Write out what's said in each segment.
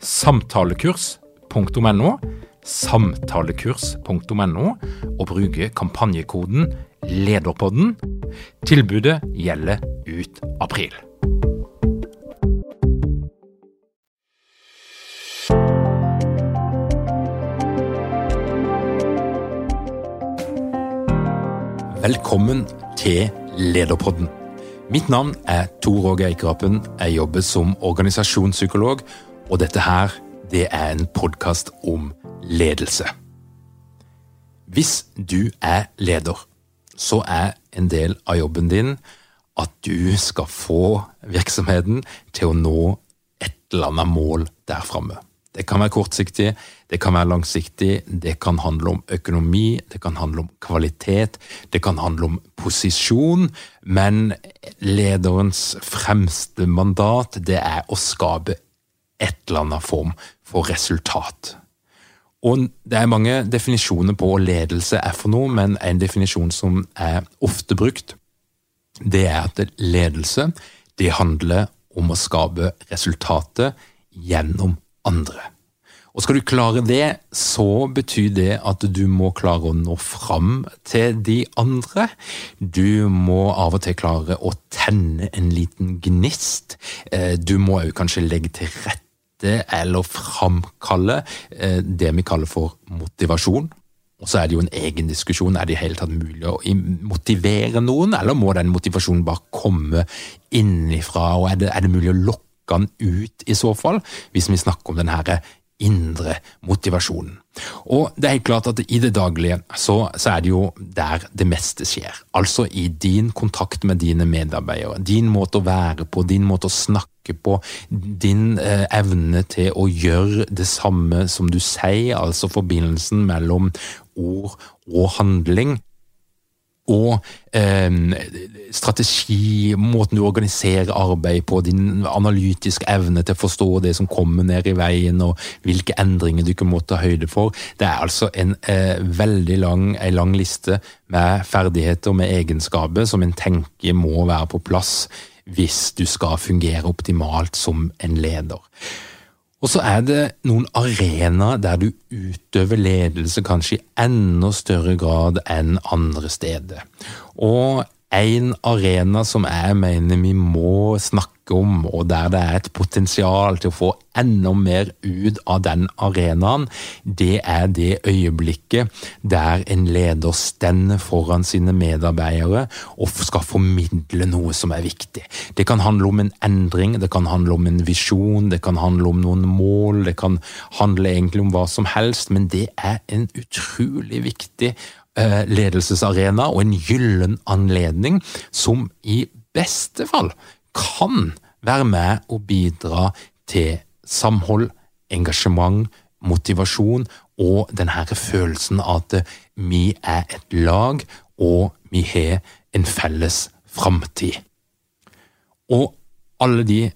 samtalekurs.no, samtalekurs.no, og bruke kampanjekoden LEDERPODDEN. Tilbudet gjelder ut april. Velkommen til Lederpodden. Mitt navn er Tor Åge Eikerapen. Jeg jobber som organisasjonspsykolog og dette her, det er en podkast om ledelse. Hvis du er leder, så er en del av jobben din at du skal få virksomheten til å nå et eller annet mål der framme. Det kan være kortsiktig, det kan være langsiktig, det kan handle om økonomi, det kan handle om kvalitet, det kan handle om posisjon, men lederens fremste mandat det er å skape et eller annet form for resultat. Og Det er mange definisjoner på hva ledelse er for noe, men en definisjon som er ofte brukt, det er at ledelse det handler om å skape resultatet gjennom andre. Og Skal du klare det, så betyr det at du må klare å nå fram til de andre. Du må av og til klare å tenne en liten gnist. Eh, du må òg kanskje legge til rette sette eller framkalle eh, det vi kaller for motivasjon. Og så er det jo en egen diskusjon. Er det i hele tatt mulig å motivere noen, eller må den motivasjonen bare komme innifra? Og er det, er det mulig å lokke den ut i så fall, hvis vi snakker om den her indre motivasjonen. Og det er helt klart at i det daglige så, så, er det jo der det meste skjer. Altså i din kontakt med dine medarbeidere. Din måte å være på, din måte å snakke på, din eh, evne til å gjøre det samme som du sier, altså forbindelsen mellom ord og handling og eh, strategi, måten du organiserer arbeid på, din analytiske evne til å forstå det som kommer ned i veien, og hvilke endringer du ikke må ta høyde for. Det er altså en eh, veldig lang, en lang liste med ferdigheter med egenskaper som en tenker må være på plass hvis du skal fungere optimalt som en leder. Og så er det noen arenaer der du utøver ledelse kanskje i enda større grad enn andre steder. Og en arena som jeg mener vi må snakke om, og der det er et potensial til å få enda mer ut av den arenaen, det er det øyeblikket der en leder stender foran sine medarbeidere og skal formidle noe som er viktig. Det kan handle om en endring, det kan handle om en visjon, det kan handle om noen mål, det kan handle egentlig om hva som helst, men det er en utrolig viktig ledelsesarena og en gyllen anledning som i beste fall kan være med og bidra til samhold, engasjement, motivasjon og denne følelsen av at vi er et lag, og vi har en felles framtid. Og alle de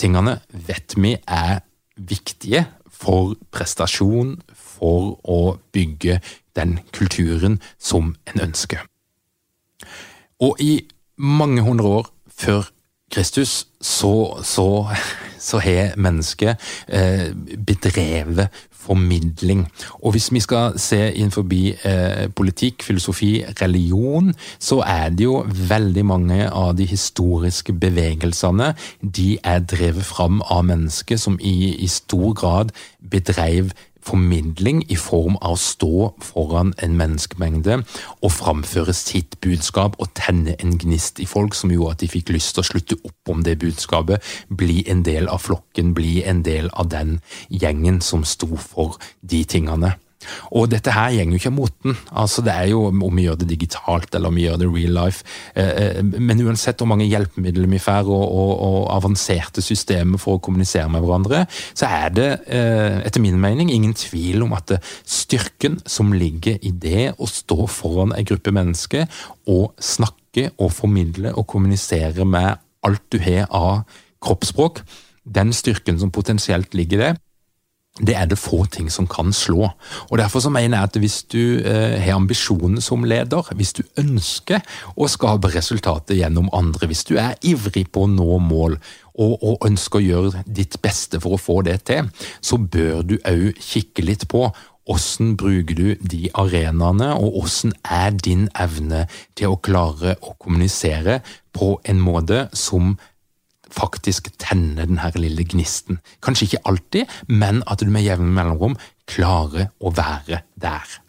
tingene vet vi er viktige for prestasjon, for å bygge den kulturen som en ønsker. Og i mange hundre år før Kristus så, så, så har mennesket eh, bedrevet formidling. Og hvis vi skal se innenfor eh, politikk, filosofi, religion, så er det jo veldig mange av de historiske bevegelsene de er drevet fram av mennesker som i, i stor grad bedrev formidling i form av å stå foran en menneskemengde og framføre sitt budskap og tenne en gnist i folk som gjorde at de fikk lyst til å slutte opp om det budskapet, bli en del av flokken, bli en del av den gjengen som sto for de tingene. Og dette her gjenger jo ikke av moten. Altså, det er jo om vi gjør det digitalt eller om vi gjør det real life. Eh, eh, men uansett hvor mange hjelpemidler vi får og, og, og, avanserte systemer for å kommunisere med hverandre, så er det eh, etter min mening ingen tvil om at styrken som ligger i det å stå foran en gruppe mennesker og snakke og formidle og kommunisere med alt du har av kroppsspråk, den styrken som potensielt ligger i det, det er det få ting som kan slå. Og Derfor så mener jeg at hvis du eh, har ambisjoner som leder, hvis du ønsker å skape resultater gjennom andre, hvis du er ivrig på å nå mål og, og ønsker å gjøre ditt beste for å få det til, så bør du òg kikke litt på hvordan bruker du de arenaene, og hvordan er din evne til å klare å kommunisere på en måte som faktisk tenne den lille gnisten. Kanskje ikke alltid, men at du med jevne mellomrom klarer å være der.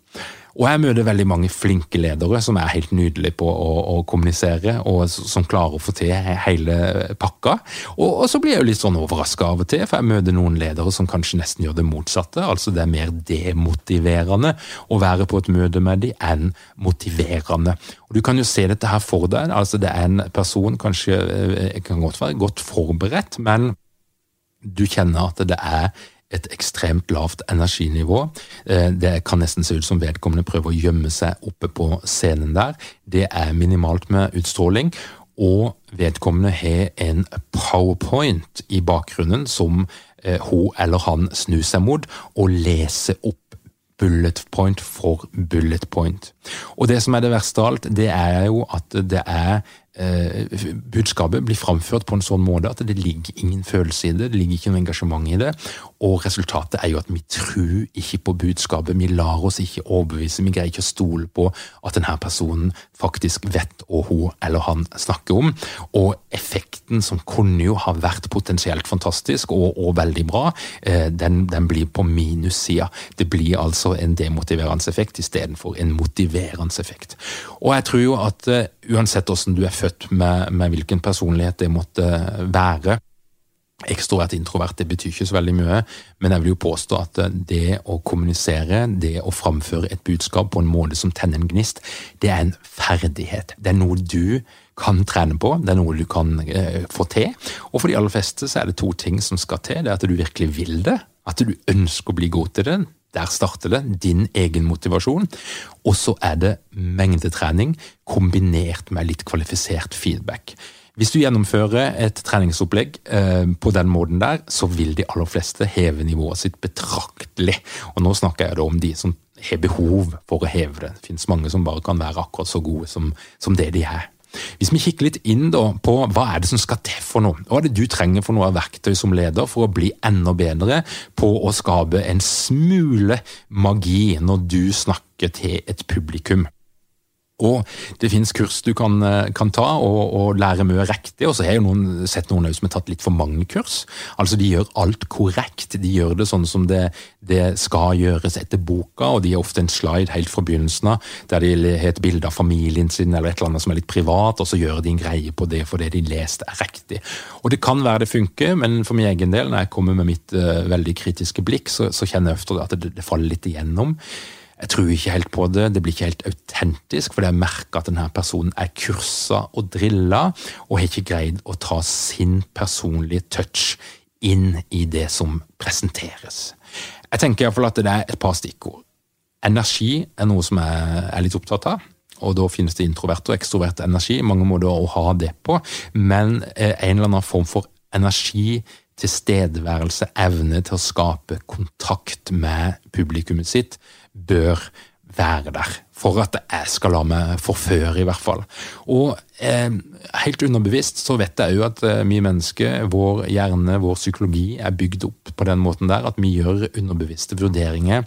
Og jeg møter veldig mange flinke ledere som er helt nydelige på å, å kommunisere, og som klarer å få til hele pakka. Og, og så blir jeg jo litt sånn overraska av og til, for jeg møter noen ledere som kanskje nesten gjør det motsatte. Altså det er mer demotiverende å være på et møte med dem enn motiverende. Og Du kan jo se dette her for deg. altså Det er en person, kanskje eh, kan godt være godt forberedt, men du kjenner at det er et ekstremt lavt energinivå. Eh, det kan nesten se ut som vedkommende prøver å gjemme seg oppe på scenen der. Det er minimalt med utstråling. Og vedkommende har en powerpoint i bakgrunnen som eh, hun eller han snur seg mot, og leser opp bullet point for bullet point. Og det som er det verste av alt, det er jo at det er Eh, budskapet blir framført på en sånn måte at det ligger ingen følelse i det, det ligger ikke noe engasjement i det, og resultatet er jo at vi tror ikke på budskapet, vi lar oss ikke overbevise, vi greier ikke å stole på at denne personen faktisk vet hva hun eller han snakker om, og effekten som kunne jo ha vært potensielt fantastisk og, og veldig bra, eh, den, den blir på minussida. Det blir altså en demotiverende effekt istedenfor en motiverende effekt. Og jeg tror jo at eh, uansett hvordan du er født med, med hvilken personlighet det måtte være. Ekstrovert, introvert, det betyr ikke så veldig mye, men jeg vil jo påstå at det å kommunisere, det å framføre et budskap på en måte som tenner en gnist, det er en ferdighet. Det er noe du kan trene på, det er noe du kan eh, få til. Og for de aller fleste så er det to ting som skal til. Det er at du virkelig vil det, at du ønsker å bli god til det. Der starter det. Din egen motivasjon. Og så er det mengdetrening kombinert med litt kvalifisert feedback. Hvis du gjennomfører et treningsopplegg eh, på den måten der, så vil de aller fleste heve nivået sitt betraktelig. Og nå snakker jeg da om de som har behov for å heve det. Det finnes mange som bare kan være akkurat så gode som, som det de er. Hvis vi kikker litt inn da på hva er det som skal til for noe, hva er det du trenger for noe av verktøy som leder for å bli enda bedre på å skape en smule magi når du snakker til et publikum. Og det finnes kurs du kan, eh, kan ta og, og, lære mye riktig. Og så har jeg noen, sett noen som har tatt litt for mange kurs. Altså De gjør alt korrekt. De gjør det sånn som det, det skal gjøres etter boka, og de har ofte en slide helt fra begynnelsen av der de har et bilde av familien sin eller et eller annet som er litt privat, og så gjør de en greie på det fordi de leste er riktig. Og Det kan være det funker, men for min egen del, når jeg kommer med mitt uh, veldig kritiske blikk, så, så kjenner jeg ofte at det, det faller litt igjennom. Jeg tror ikke helt på det, det blir ikke helt autentisk, for jeg merker at denne personen er kursa og drilla, og har ikke greid å ta sin personlige touch inn i det som presenteres. Jeg tenker iallfall at det er et par stikkord. Energi er noe som jeg er litt opptatt av. Og da finnes det introvert og ekstrovert energi, mange måter å ha det på. Men eh, en eller annen form for energi, tilstedeværelse, evne til å skape kontakt med publikummet sitt, bør være der. For at jeg skal la meg forføre, i hvert fall. Og eh, helt underbevisst så vet jeg òg at eh, vi mennesker, vår hjerne, vår psykologi, er bygd opp på den måten der at vi gjør underbevisste vurderinger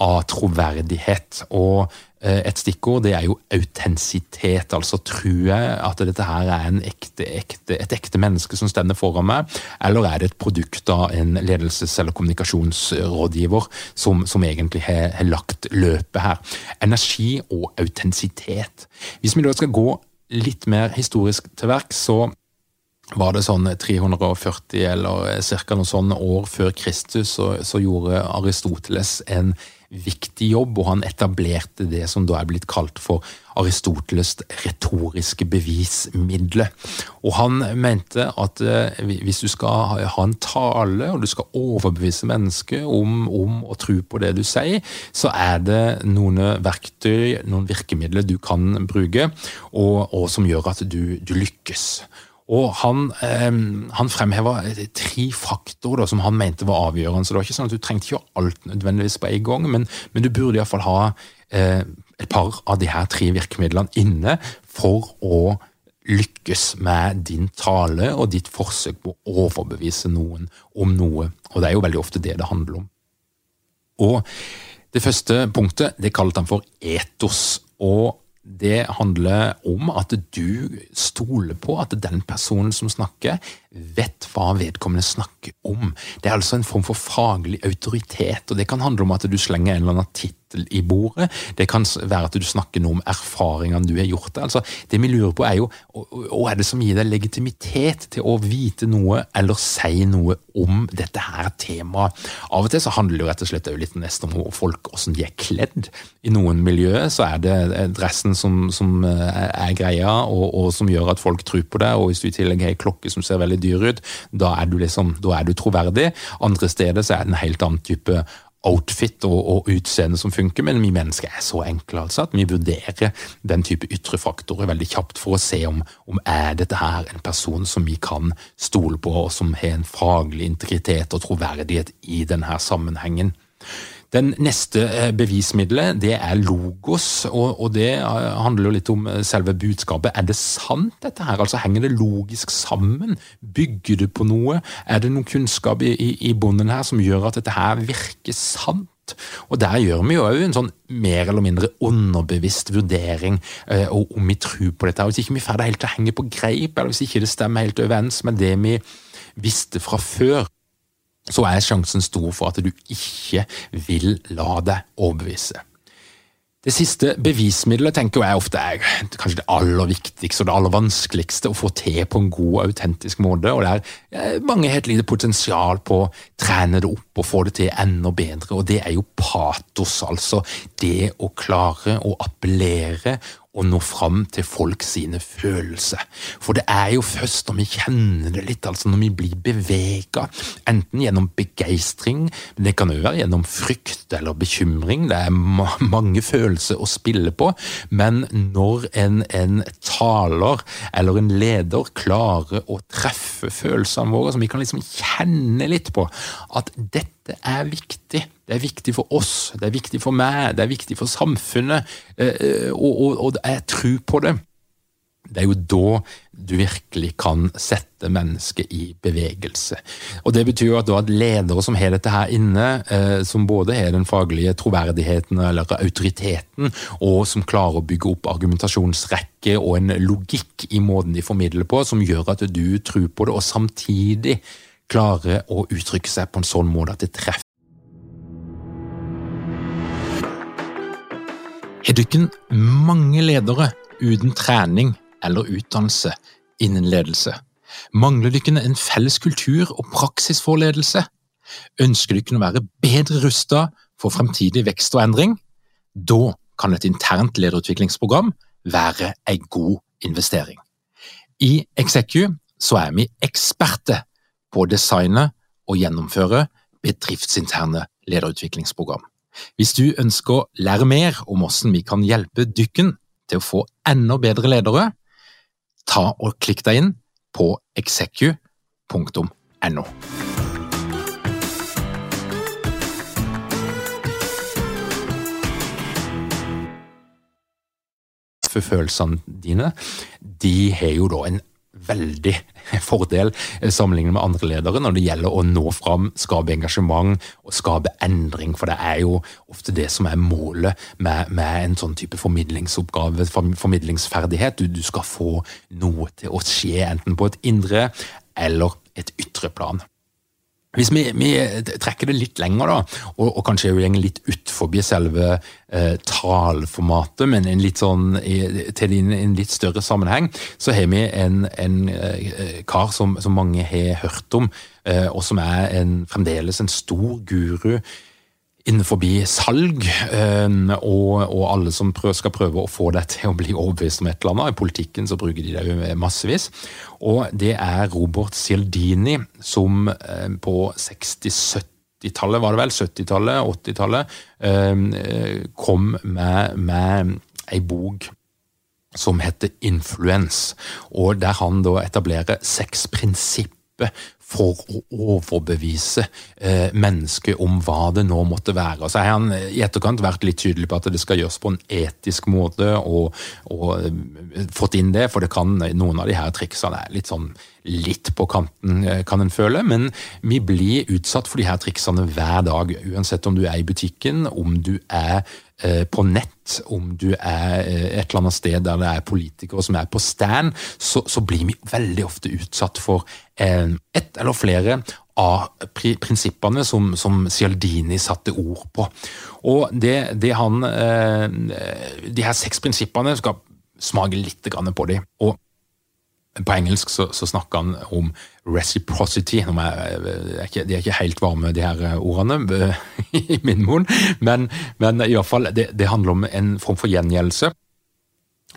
av troverdighet. Og et stikkord det er jo autentisitet. Altså tror jeg at dette her er ekte, ekte, et ekte menneske som stender foran meg, eller er det et produkt av en ledelses- eller kommunikasjonsrådgiver som, som egentlig har, har, lagt løpet her? Energi og autentisitet. Hvis vi da skal gå litt mer historisk til verk, så var det sånn 340 eller ca. noen sånne år før Kristus, så, så, gjorde Aristoteles en viktig jobb, og han etablerte det som da er blitt kalt for Aristoteles' retoriske bevismidler. Og han mente at eh, hvis du skal ha en tale, og du skal overbevise mennesket om, om å tro på det du sier, så er det noen verktøy, noen virkemidler du kan bruke, og, og som gjør at du, du lykkes. Og han, eh, han fremheva tre faktorer som han mente var avgjørende. så det var ikke sånn at Du trengte ikke alt nødvendigvis på en gang, men, men du burde iallfall ha eh, et par av de her tre virkemidlene inne for å lykkes med din tale og ditt forsøk på å overbevise noen om noe. Og det er jo veldig ofte det det handler om. Og Det første punktet det kalte han for etos. og det handler om at du stoler på at den personen som snakker, vet hva vedkommende snakker om. Det er altså en form for faglig autoritet, og det kan handle om at du slenger en eller annen tittel i bordet. Det kan være at du snakker noe om erfaringene du har gjort. deg. Altså, det vi lurer på, er jo hva er det som gir deg legitimitet til å vite noe eller si noe om dette her temaet. Av og til så handler det jo rett og slett litt nesten om folk, hvordan de er kledd. I noen miljøer så er det dressen som, som eh, er greia, og, og, som gjør at folk tror på det. og Hvis du i tillegg har ei klokke som ser veldig dyr ut, da er du, liksom, da er du troverdig. Andre steder så er det en helt annen type outfit og, og utseende som funker, men vi mennesker er så enkle altså, at vi vurderer den type ytre faktorer veldig kjapt for å se om, om er dette her en person som vi kan stole på, og som har en faglig integritet og troverdighet i denne sammenhengen. Den neste eh, bevismiddelet det er logos, og, og, det eh, handler jo litt om eh, selve budskapet. Er det sant, dette her? Altså Henger det logisk sammen? Bygger det på noe? Er det noen kunnskap i, i, i bunnen her som gjør at dette her virker sant? Og Der gjør vi jo en sånn mer eller mindre underbevisst vurdering eh, om vi tror på dette. Hvis ikke vi får det helt til å henge på greip, eller hvis ikke det stemmer helt overens med det vi visste fra før, så er sjansen stor for at du ikke vil la deg overbevise. Det siste bevismiddelet tenker jeg ofte er kanskje det aller viktigste og det aller vanskeligste å få til på en god og autentisk måte. og det er eh, Mange har et lite potensial på å trene det opp og få det til enda bedre, og det er jo patos. Altså det å klare å appellere å nå fram til folk sine følelser. For det er jo først når vi kjenner det litt, altså når vi blir bevega, enten gjennom begeistring, men det kan òg være gjennom frykt eller bekymring, det er ma mange følelser å spille på, men når en, en taler eller en leder klarer å treffe følelsene våre, som vi kan liksom kjenne litt på at dette det er viktig. Det er viktig for oss, det er viktig for meg, det er viktig for samfunnet, eh, eh, og, og, og jeg tror på det. Det er jo da du virkelig kan sette mennesket i bevegelse. Og Det betyr jo at, at ledere som har dette her inne, eh, som både har den faglige troverdigheten eller autoriteten, og som klarer å bygge opp argumentasjonsrekke og en logikk i måten de formidler på, som gjør at du tror på det, og samtidig klarer å uttrykke seg på en sånn måte at det treffer. Har dere mange ledere uten trening eller utdannelse innen ledelse? Mangler dere en felles kultur og praksis for ledelse? Ønsker dere å være bedre rustet for fremtidig vekst og endring? Da kan et internt lederutviklingsprogram være en god investering. I Execu så er vi eksperter på å designe og gjennomføre bedriftsinterne lederutviklingsprogram. Hvis du ønsker å lære mer om hvordan vi kan hjelpe dykken til å få enda bedre ledere, ta og klikk deg inn på execu.no. følelsene dine, de har jo da en veldig fordel sammenlignet med andre ledere når det gjelder å nå fram, skape engasjement og skape endring. For det er jo ofte det som er målet med, med en sånn type formidlingsoppgave, formidlingsferdighet. Du, du skal få noe til å skje, enten på et indre eller et ytre plan. Hvis vi, vi, trekker det litt lenger, da, og, og kanskje går litt ut forbi selve eh, tallformatet, men en litt sånn, i, til en, en, litt større sammenheng, så har vi en, en eh, kar som, som, mange har hørt om, eh, og som er en, fremdeles en stor guru innenfor salg, ehm, og, og, alle som prøver, skal prøve å få deg til å bli overbevist om et eller annet. I politikken så bruker de det jo massevis. Og det er Robert Cialdini som ehm, på 60-70-tallet, var det vel, 70-tallet, 80-tallet, ehm, kom med, med ei bok som heter Influence, og der han da etablerer seks prinsipper for å overbevise eh, mennesket om hva det nå måtte være. Så har han i etterkant vært litt tydelig på at det skal gjøres på en etisk måte, og, og eh, fått inn det, for det kan, noen av de her triksene er litt sånn litt på kanten, eh, kan en føle, men vi blir utsatt for de her triksene hver dag. Uansett om du er i butikken, om du er eh, på nett, om du er eh, et eller annet sted der det er politikere som er på stand, så, så blir vi veldig ofte utsatt for ett eller flere av prinsippene som, som Cialdini satte ord på. Og det, det han De her seks prinsippene skal smake litt på dem. Og på engelsk så, så snakker han om reciprocity. Er, er ikke, de er ikke helt varme, de her ordene, i min munn, men, men i hvert fall, det, det, handler om en form for gjengjeldelse.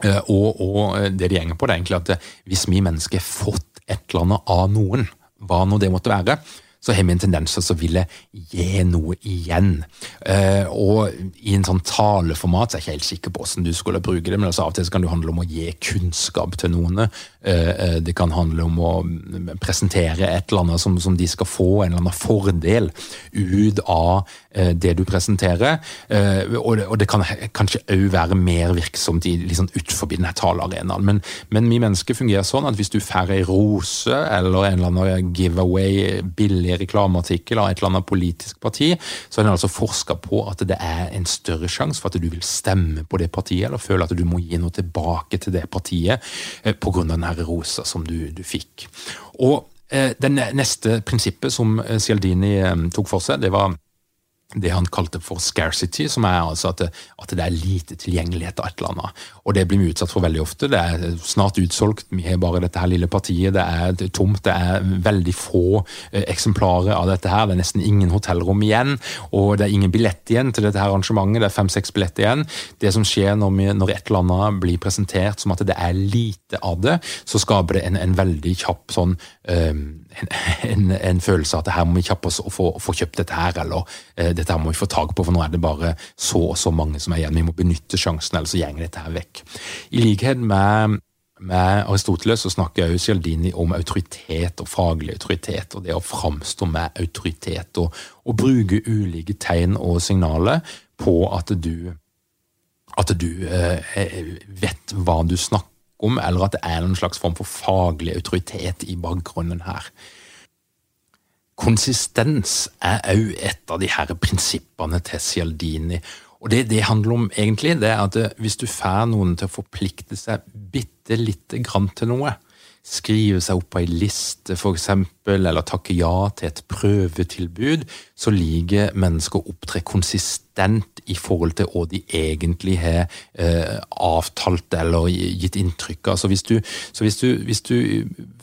Eh, og, og, det de gjenger på, det er egentlig at hvis vi mennesker har fått et eller annet av noen, hva nå det måtte være, så har vi en tendens til å ville gi noe igjen. Og i en sånn taleformat så er jeg ikke helt sikker på hvordan du skulle bruke det, men altså av og til kan det handle om å gi kunnskap til noen. Uh, det kan handle om å presentere et eller annet som, som de skal få en eller annen fordel ut av uh, det du presenterer. Og det, og, det, kan kanskje òg være mer virksomt i, liksom utenfor denne talearenaen. Men, men vi mennesker fungerer sånn at hvis du får ei rose eller en eller annen giveaway billig reklameartikkel av et eller annet politisk parti, så har en altså forska på at det er en større sjanse for at du vil stemme på det partiet, eller føle at du må gi noe tilbake til det partiet eh, pga. den her rosa som du, du fikk. Og eh, det neste prinsippet som eh, Cialdini tok for seg, det var det han kalte for scarcity, som er altså at det, at det, er lite tilgjengelighet av et eller annet. Og det blir vi utsatt for veldig ofte. Det er snart utsolgt, vi har bare dette her lille partiet, det er tomt, det er veldig få eh, eksemplarer av dette her. Det er nesten ingen hotellrom igjen, og det er ingen billett igjen til dette her arrangementet. Det er fem-seks billetter igjen. Det som skjer når, vi, når, et eller annet blir presentert som at det er lite av det, så skaper det en, en veldig kjapp sånn um, en, en, følelse av at her må vi kjappe oss og få, få, kjøpt dette her, eller uh, dette her må vi få tak på, for nå er det bare så og så mange som er igjen. Vi må benytte sjansen, ellers så går dette her vekk. I likhet med med Aristoteles så snakker også Cialdini om autoritet og faglig autoritet, og det å framstå med autoritet og, og bruke ulike tegn og signaler på at du, at du eh, vet hva du snakker om, eller at det er noen slags form for faglig autoritet i bakgrunnen her. Konsistens er òg et av de her prinsippene til Cialdini. Og det det handler om, egentlig, det er at hvis du får noen til å forplikte seg bitte lite grann til noe, skrive seg opp på ei liste f.eks., eller takke ja til et prøvetilbud, så liker mennesker å opptre konsistent i forhold til hva de egentlig har eh, avtalt eller gitt inntrykk av. Så, hvis du, så hvis, du, hvis du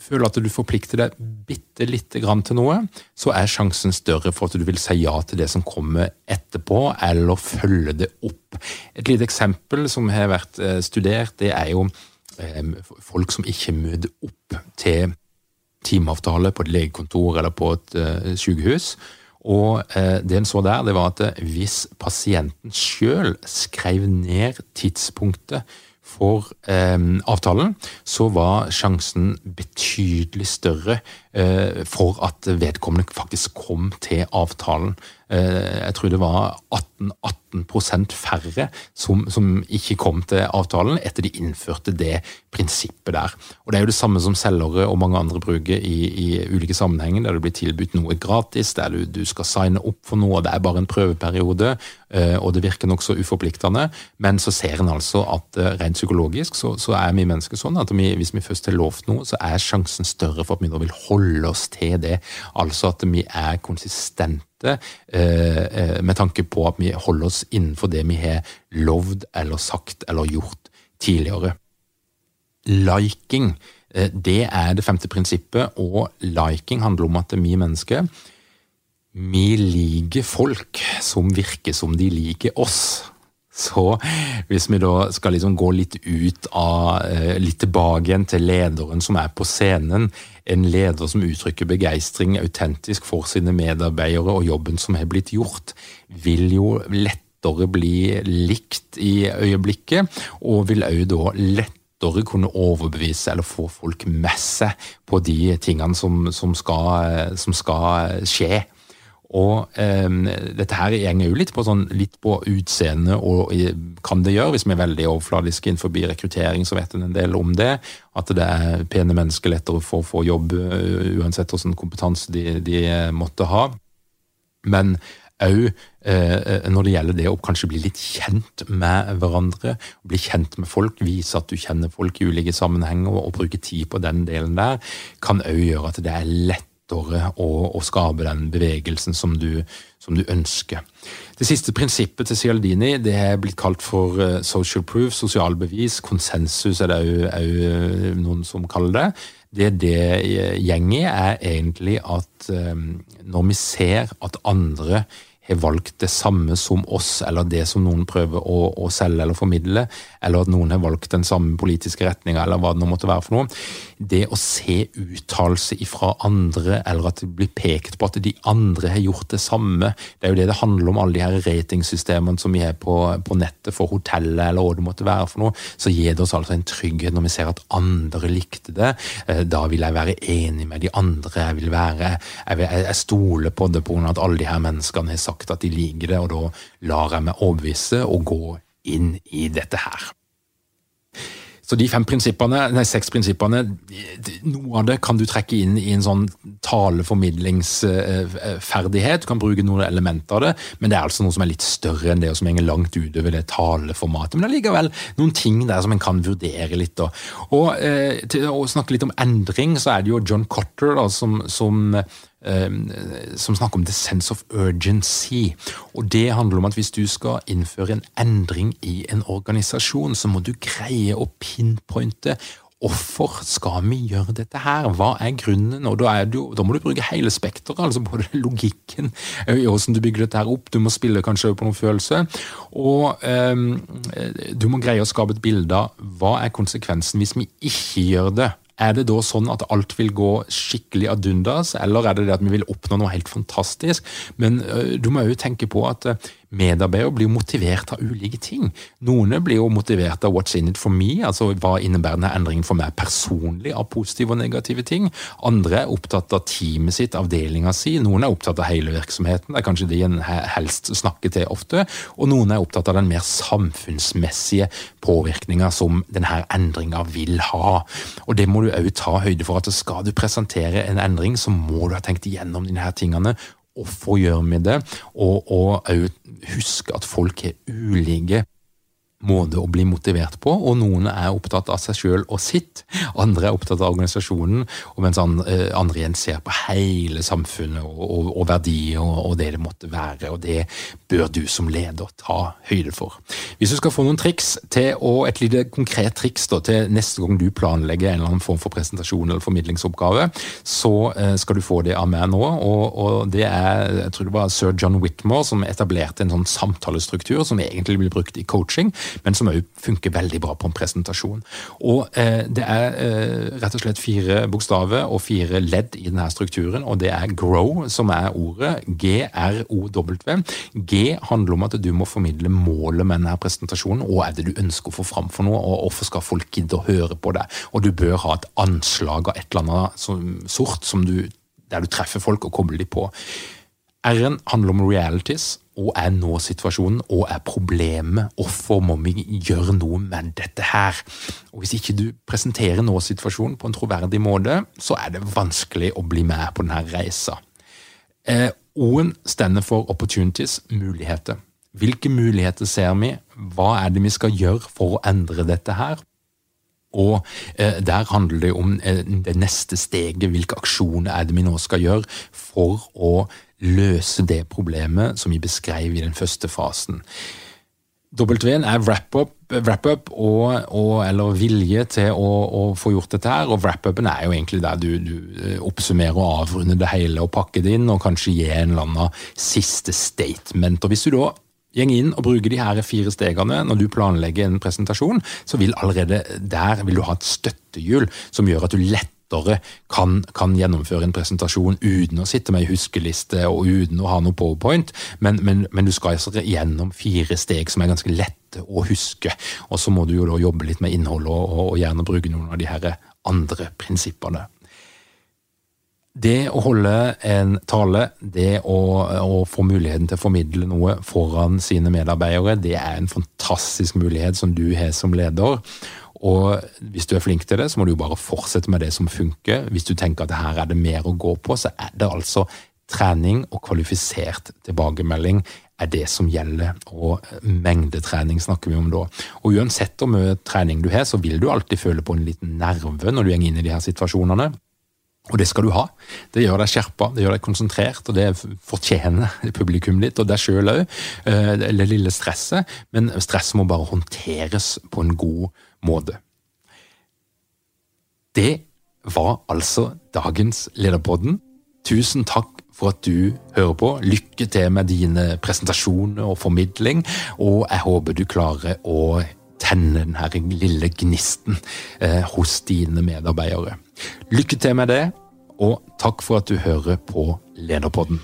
føler at du forplikter deg bitte lite grann til noe, så er sjansen større for at du vil si ja til det som kommer etterpå, eller følge det opp. Et lite eksempel som har vært eh, studert, det er jo folk som ikke møter opp til timeavtale på et legekontor eller på et uh, sykehus. Og uh, det en så der, det var at hvis pasienten sjøl skrev ned tidspunktet for eh, avtalen, så var sjansen betydelig større for at vedkommende faktisk kom til avtalen. Jeg tror det var 18, 18% færre som, som, ikke kom til avtalen etter de innførte det prinsippet der. Og Det er jo det samme som selgere og mange andre bruker i, i ulike sammenhenger, der det blir tilbudt noe gratis, der du, du, skal signe opp for noe, og det er bare en prøveperiode, og det virker nokså uforpliktende. Men så ser en altså at rent psykologisk så, så er vi mennesker sånn at vi, hvis vi først har lovt noe, så er sjansen større for at vi da vil holde oss til det. Altså at vi er konsistente eh, med tanke på at vi holder oss innenfor det vi har lovd eller sagt eller gjort tidligere. Liking, det er det femte prinsippet, og liking handler om at vi mennesker vi liker folk som virker som de liker oss. Så hvis vi da skal liksom gå litt ut av eh, Litt tilbake igjen til lederen som er på scenen. En leder som uttrykker begeistring autentisk for sine medarbeidere og jobben som har blitt gjort, vil jo lettere bli likt i øyeblikket, og vil òg da lettere kunne overbevise eller få folk med seg på de tingene som, som, skal, som skal skje. Og eh, dette her gjenger jo litt på, sånn, litt på utseende, og kan det gjøre, hvis vi er veldig overfladiske innenfor rekruttering, så vet en en del om det. At det er pene mennesker lettere for å få jobb, uansett hvilken kompetanse de, de, måtte ha. Men òg eh, når det gjelder det å kanskje bli litt kjent med hverandre, bli kjent med folk, vise at du kjenner folk i ulike sammenhenger, og, og bruke tid på den delen der, kan òg gjøre at det er lett lettere å, å skape den bevegelsen som du, som du, ønsker. Det siste prinsippet til Cialdini det er blitt kalt for uh, social proof, sosial bevis. Konsensus er det òg uh, noen som kaller det. Det det gjenger, er egentlig at når vi ser at andre har valgt det samme som oss, eller det som noen prøver å, å selge eller formidle, eller at noen har valgt den samme politiske retninga, eller hva det nå måtte være for noe. Det å se uttalelse fra andre, eller at det blir pekt på at de andre har gjort det samme, det er jo det det handler om, alle de her ratingsystemene som vi har på, på nettet for hotellet, eller hva det måtte være for noe, så gir det oss altså en trygghet når vi ser at andre likte det. Eh, da vil jeg være enig med de andre, jeg vil være, jeg, vil, jeg stoler på det av at alle de her menneskene har sagt at de liker det, og da lar jeg meg overbevise og gå inn i dette her. Så de fem prinsippene, nei, seks prinsippene, noe av det kan du trekke inn i en sånn taleformidlingsferdighet. Du kan bruke noen elementer av det, men det er altså noe som er litt større enn det, og som henger langt utover det taleformatet. Men det er likevel noen ting der som en kan vurdere litt. Da. Og eh, Til å snakke litt om endring, så er det jo John Cotter da, som, som som snakker om the sense of urgency. Og Det handler om at hvis du skal innføre en endring i en organisasjon, så må du greie å pinpointe Hvorfor skal vi gjøre dette her? Hva er grunnen? Og Da, du, da må du bruke hele spekteret, altså både logikken i hvordan du bygger dette her opp, du må spille kanskje på noen følelse, og um, du må greie å skape et bilde av hva er konsekvensen hvis vi ikke gjør det. Er det da sånn at alt vil gå skikkelig ad undas, eller er det det at vi vil oppnå noe helt fantastisk? Men du må jo tenke på at medarbeidere blir motivert av ulike ting. Noen blir jo motivert av what's in it for me, altså hva innebærer denne endringen for meg personlig av positive og negative ting. Andre er opptatt av teamet sitt, avdelinga si. Noen er opptatt av hele virksomheten, det er kanskje de en helst snakker til ofte. Og noen er opptatt av den mer samfunnsmessige påvirkninga som denne endringa vil ha. Og det må du òg ta høyde for, at skal du presentere en endring, så må du ha tenkt igjennom disse tingene hvorfor gjør vi det, og òg huske at folk er ulike måte å bli motivert på, og noen er opptatt av seg sjøl og sitt. Andre er opptatt av organisasjonen, og mens eh, andre igjen ser på hele samfunnet og, og, og verdier og, og, det det måtte være. og Det bør du som leder ta høyde for. Hvis du skal få noen triks til, og et lite konkret triks da, til neste gang du planlegger en eller annen form for presentasjon eller formidlingsoppgave, så eh, skal du få det av meg nå. og, det er, jeg tror det var sir John Whitmore som etablerte en sånn samtalestruktur som egentlig blir brukt i coaching men som òg funker veldig bra på en presentasjon. Og eh, Det er eh, rett og slett fire bokstaver og fire ledd i denne strukturen, og det er grow, som er ordet. G-R-O-W. G handler om at du må formidle målet med denne presentasjonen. Hva er det du ønsker å få fram for noe, og hvorfor skal folk gidde å høre på det? Og du bør ha et anslag av et eller annet sort som du, der du treffer folk og kobler dem på. R-en handler om realities. Hva er nå-situasjonen? Hva er problemet? Hvorfor må vi gjøre noe med dette her? Og Hvis ikke du presenterer nå-situasjonen på en troverdig måte, så er det vanskelig å bli med på denne reisa. Eh, O-en stender for opportunities, muligheter. Hvilke muligheter ser vi? Hva er det vi skal gjøre for å endre dette her? Og eh, Der handler det om eh, det neste steget. Hvilke aksjoner er det vi nå skal gjøre for å løse det problemet som vi beskrev i den første fasen. W-en er wrap-up wrap og, eller vilje til å, å, få gjort dette her. Og wrap-upen er jo egentlig der du, du, eh, oppsummerer og avrunder det hele og pakker det inn, og kanskje gir en eller annen siste statement. Og Hvis du da Gjeng inn og bruker de her fire stegene når du planlegger en presentasjon, så vil allerede der vil du ha et støttehjul som gjør at du lettere kan, kan gjennomføre en presentasjon uten å sitte med ei huskeliste og uten å ha noe powerpoint, men, men, men du skal altså gjennom fire steg som er ganske lette å huske. Og så må du jo da jobbe litt med innholdet og, og gjerne bruke noen av de her andre prinsippene. Det å holde en tale, det å, å, få muligheten til å formidle noe foran sine medarbeidere, det er en fantastisk mulighet som du har som leder. Og hvis du er flink til det, så må du jo bare fortsette med det som funker. Hvis du tenker at her er det mer å gå på, så er det altså trening og kvalifisert tilbakemelding er det som gjelder, og mengdetrening snakker vi om da. Og uansett hvor mye trening du har, så vil du alltid føle på en liten nerve når du går inn i de her situasjonene. Og det skal du ha. Det gjør deg skjerpa, det gjør deg konsentrert, og det fortjener publikum ditt, og deg sjøl òg, eh, det lille stresset. Men stresset må bare håndteres på en god måte. Det var altså dagens Lederpodden. Tusen takk for at du hører på. Lykke til med dine presentasjoner og formidling, og jeg håper du klarer å tenne den lille gnisten eh, hos dine medarbeidere. Lykke til med det, og takk for at du hører på Lederpodden.